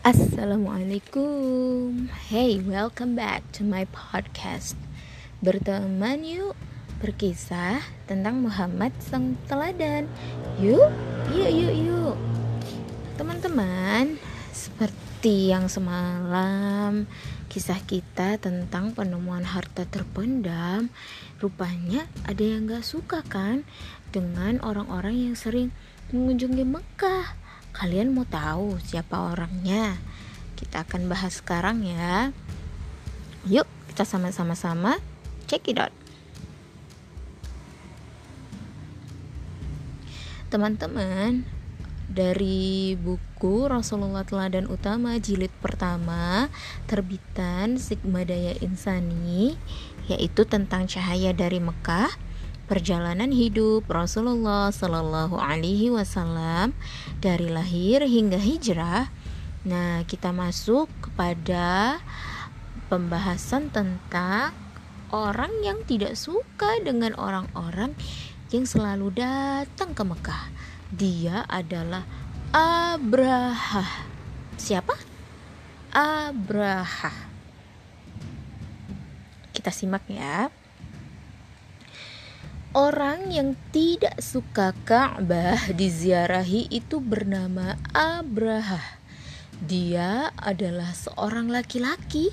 Assalamualaikum. Hey, welcome back to my podcast. Berteman yuk Berkisah tentang Muhammad Sang Teladan. Yuk, yuk, yuk, yuk. Teman-teman Seperti yang semalam Kisah kita tentang penemuan harta terpendam Rupanya ada yang gak suka kan Dengan orang-orang yang sering mengunjungi Mekah Kalian mau tahu siapa orangnya? Kita akan bahas sekarang ya. Yuk, kita sama-sama sama check it out. Teman-teman, dari buku Rasulullah Teladan Utama jilid pertama terbitan Sigma Daya Insani yaitu tentang cahaya dari Mekah perjalanan hidup Rasulullah Shallallahu Alaihi Wasallam dari lahir hingga hijrah. Nah, kita masuk kepada pembahasan tentang orang yang tidak suka dengan orang-orang yang selalu datang ke Mekah. Dia adalah Abraha. Siapa? Abraha. Kita simak ya. Orang yang tidak suka Ka'bah diziarahi itu bernama Abraha. Dia adalah seorang laki-laki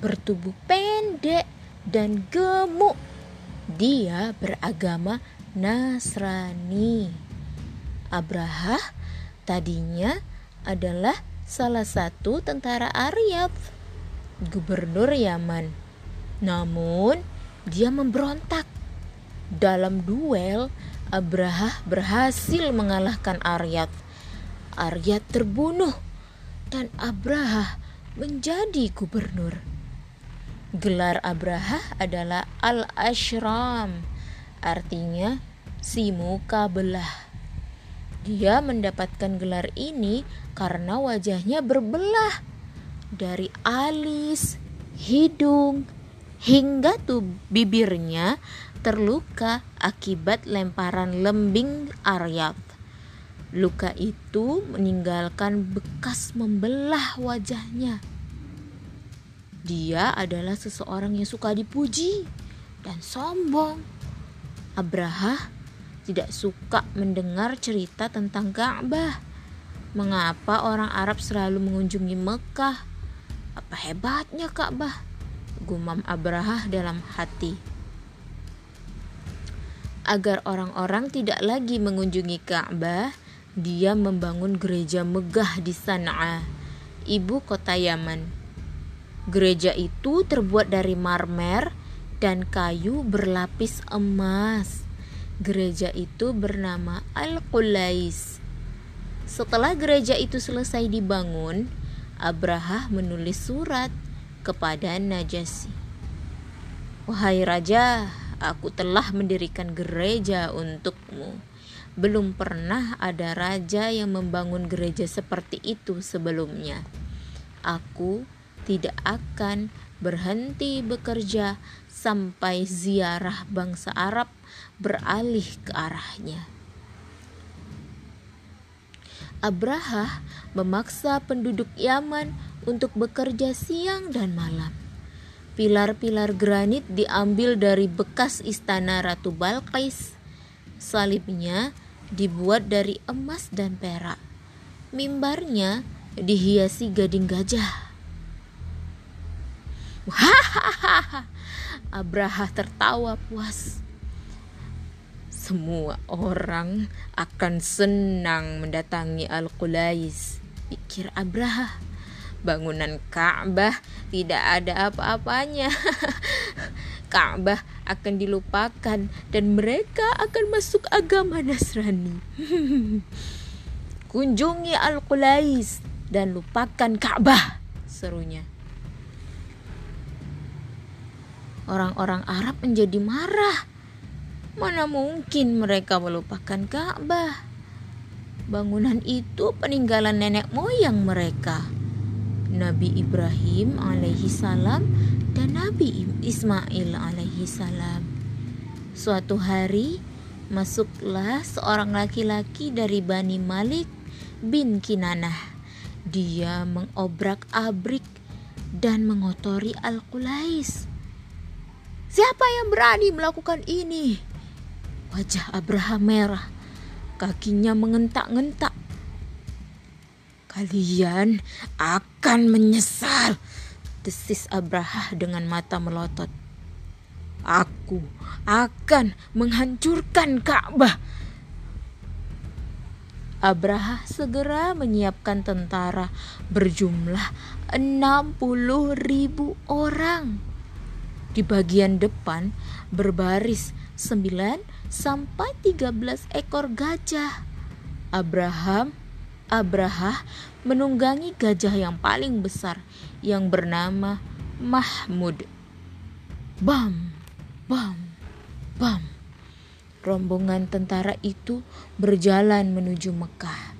bertubuh pendek dan gemuk. Dia beragama Nasrani. Abraha tadinya adalah salah satu tentara Aryab, gubernur Yaman. Namun, dia memberontak dalam duel, Abraha berhasil mengalahkan Aryat. Aryat terbunuh dan Abraha menjadi gubernur. Gelar Abraha adalah Al-Ashram, artinya si muka belah. Dia mendapatkan gelar ini karena wajahnya berbelah dari alis, hidung, hingga tuh bibirnya terluka akibat lemparan lembing Aryat. Luka itu meninggalkan bekas membelah wajahnya. Dia adalah seseorang yang suka dipuji dan sombong. Abraha tidak suka mendengar cerita tentang Ka'bah. Mengapa orang Arab selalu mengunjungi Mekah? Apa hebatnya Ka'bah? Gumam Abraha dalam hati agar orang-orang tidak lagi mengunjungi Ka'bah, dia membangun gereja megah di Sana'a, ibu kota Yaman. Gereja itu terbuat dari marmer dan kayu berlapis emas. Gereja itu bernama Al-Qulais. Setelah gereja itu selesai dibangun, Abraha menulis surat kepada Najasyi. Wahai raja, aku telah mendirikan gereja untukmu. Belum pernah ada raja yang membangun gereja seperti itu sebelumnya. Aku tidak akan berhenti bekerja sampai ziarah bangsa Arab beralih ke arahnya. Abraha memaksa penduduk Yaman untuk bekerja siang dan malam Pilar-pilar granit diambil dari bekas istana Ratu Balqis. Salibnya dibuat dari emas dan perak. Mimbarnya dihiasi gading gajah. Hahaha. Abraha tertawa puas. Semua orang akan senang mendatangi Al-Qulais, pikir Abraha bangunan Ka'bah tidak ada apa-apanya. Ka'bah akan dilupakan dan mereka akan masuk agama Nasrani. Kunjungi Al-Qulais dan lupakan Ka'bah, serunya. Orang-orang Arab menjadi marah. Mana mungkin mereka melupakan Ka'bah? Bangunan itu peninggalan nenek moyang mereka. Nabi Ibrahim alaihi salam dan Nabi Ismail alaihi salam. Suatu hari masuklah seorang laki-laki dari Bani Malik bin Kinanah dia mengobrak-abrik dan mengotori Al-Qulais. Siapa yang berani melakukan ini? Wajah Abraham merah, kakinya mengentak-ngentak. Kalian akan menyesal, desis Abraha dengan mata melotot. Aku akan menghancurkan Ka'bah. Abraha segera menyiapkan tentara berjumlah 60 ribu orang. Di bagian depan berbaris 9 sampai 13 ekor gajah. Abraham Abraha menunggangi gajah yang paling besar yang bernama Mahmud. Bam! Bam, bam. Rombongan tentara itu berjalan menuju Mekah.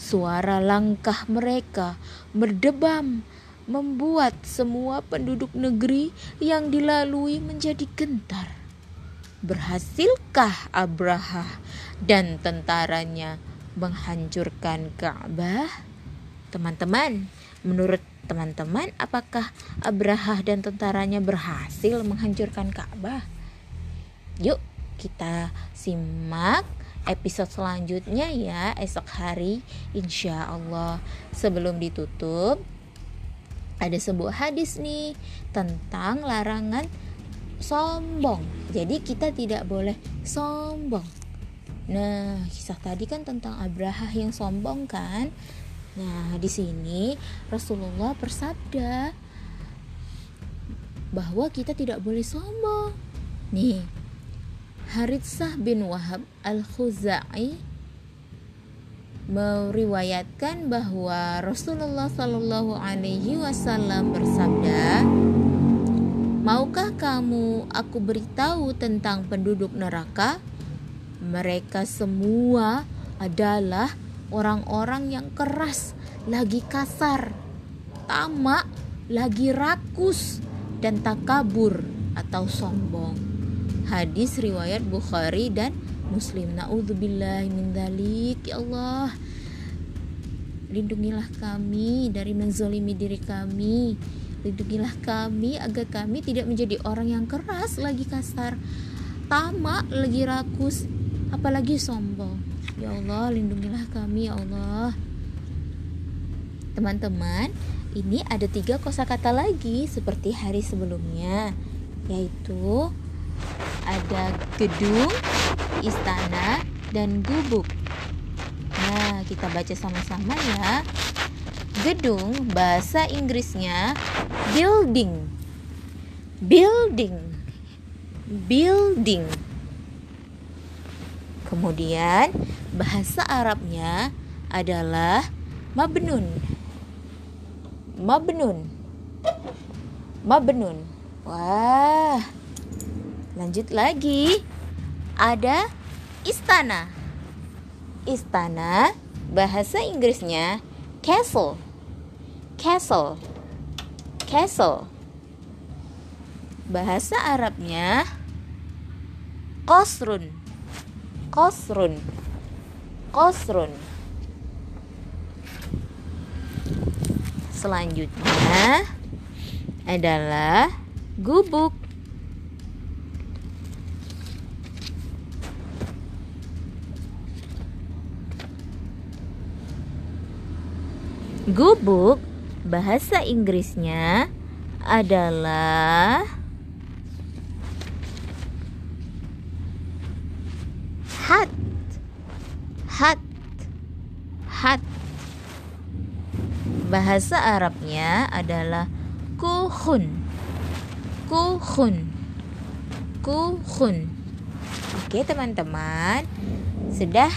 Suara langkah mereka berdebam, membuat semua penduduk negeri yang dilalui menjadi gentar. Berhasilkah Abraha dan tentaranya menghancurkan Ka'bah? Teman-teman, menurut teman-teman, apakah Abraha dan tentaranya berhasil menghancurkan Ka'bah? Yuk, kita simak episode selanjutnya ya esok hari insya Allah sebelum ditutup ada sebuah hadis nih tentang larangan sombong jadi kita tidak boleh sombong nah kisah tadi kan tentang Abraha yang sombong kan Nah, di sini Rasulullah bersabda bahwa kita tidak boleh sombong. Nih, Haritsah bin Wahab Al-Khuzai meriwayatkan bahwa Rasulullah Shallallahu Alaihi Wasallam bersabda, Maukah kamu aku beritahu tentang penduduk neraka? Mereka semua adalah orang-orang yang keras, lagi kasar, tamak, lagi rakus, dan takabur atau sombong. Hadis riwayat Bukhari dan Muslim. Naudzubillah min dalik. Ya Allah. Lindungilah kami dari menzolimi diri kami. Lindungilah kami agar kami tidak menjadi orang yang keras lagi kasar, tamak lagi rakus, apalagi sombong. Ya Allah, lindungilah kami ya Allah. Teman-teman, ini ada tiga kosakata lagi seperti hari sebelumnya, yaitu ada gedung, istana, dan gubuk. Nah, kita baca sama-sama ya. Gedung bahasa Inggrisnya building. Building. Building. Kemudian bahasa Arabnya adalah mabnun. Mabnun. Mabnun. Wah. Lanjut lagi. Ada istana. Istana bahasa Inggrisnya castle. Castle. Castle. Bahasa Arabnya qasrun. Qasrun. Qasrun. Selanjutnya adalah gubuk. Gubuk bahasa Inggrisnya adalah hat bahasa Arabnya adalah kuhun. Kuhun. Kuhun. Oke teman-teman. Sudah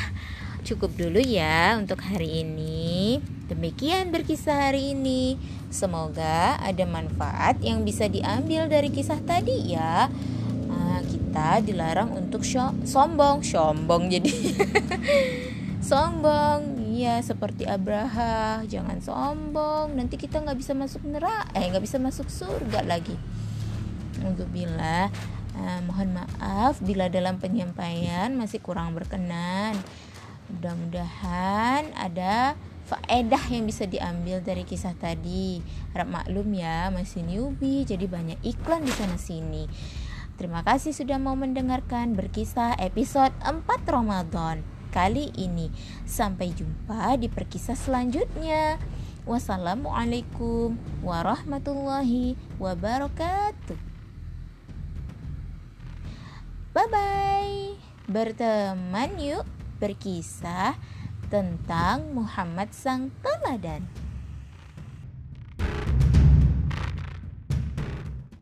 cukup dulu ya untuk hari ini. Demikian berkisah hari ini. Semoga ada manfaat yang bisa diambil dari kisah tadi ya. Nah, kita dilarang untuk sombong. Sombong jadi. Sombong iya seperti Abraha jangan sombong nanti kita nggak bisa masuk neraka eh nggak bisa masuk surga lagi untuk bila uh, mohon maaf bila dalam penyampaian masih kurang berkenan mudah-mudahan ada faedah yang bisa diambil dari kisah tadi. Harap maklum ya, masih newbie, jadi banyak iklan di sana sini. Terima kasih sudah mau mendengarkan berkisah episode 4 Ramadan kali ini. Sampai jumpa di perkisah selanjutnya. Wassalamualaikum warahmatullahi wabarakatuh. Bye bye. Berteman yuk berkisah tentang Muhammad sang teladan.